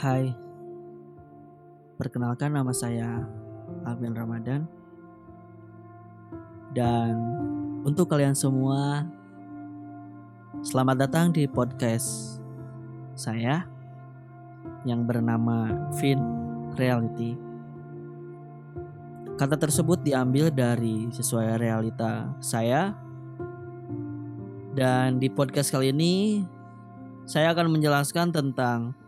Hai, perkenalkan nama saya Alvin Ramadan. Dan untuk kalian semua Selamat datang di podcast saya Yang bernama Fin Reality. Kata tersebut diambil dari sesuai realita saya. Dan di podcast kali ini Saya akan menjelaskan tentang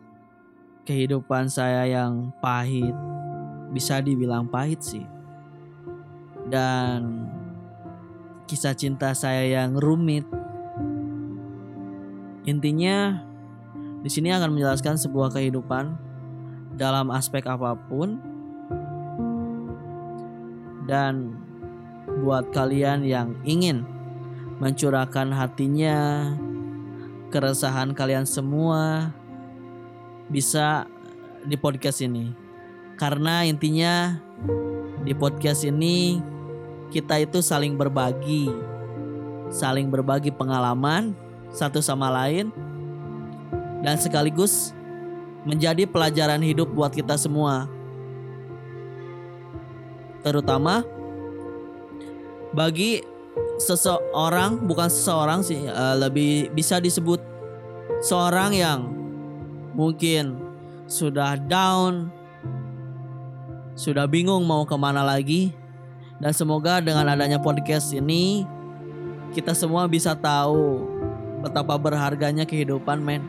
kehidupan saya yang pahit bisa dibilang pahit sih. Dan kisah cinta saya yang rumit intinya di sini akan menjelaskan sebuah kehidupan dalam aspek apa pun. Dan buat kalian yang ingin mencurahkan hatinya keresahan kalian semua bisa di podcast ini. Karena intinya di podcast ini kita itu saling berbagi, saling berbagi pengalaman satu sama lain dan sekaligus menjadi pelajaran hidup buat kita semua. Terutama bagi seseorang, bukan seseorang sih, uh, lebih bisa disebut seorang yang mungkin sudah down, sudah bingung mau ke mana lagi. Dan semoga dengan adanya podcast ini kita semua bisa tahu betapa berharganya kehidupan men.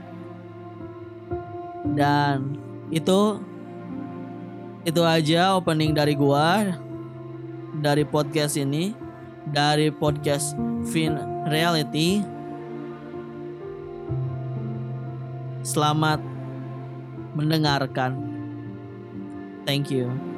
Dan itu itu aja opening dari gua dari podcast ini dari podcast Fin Reality. Selamat mendengarkan. Thank you.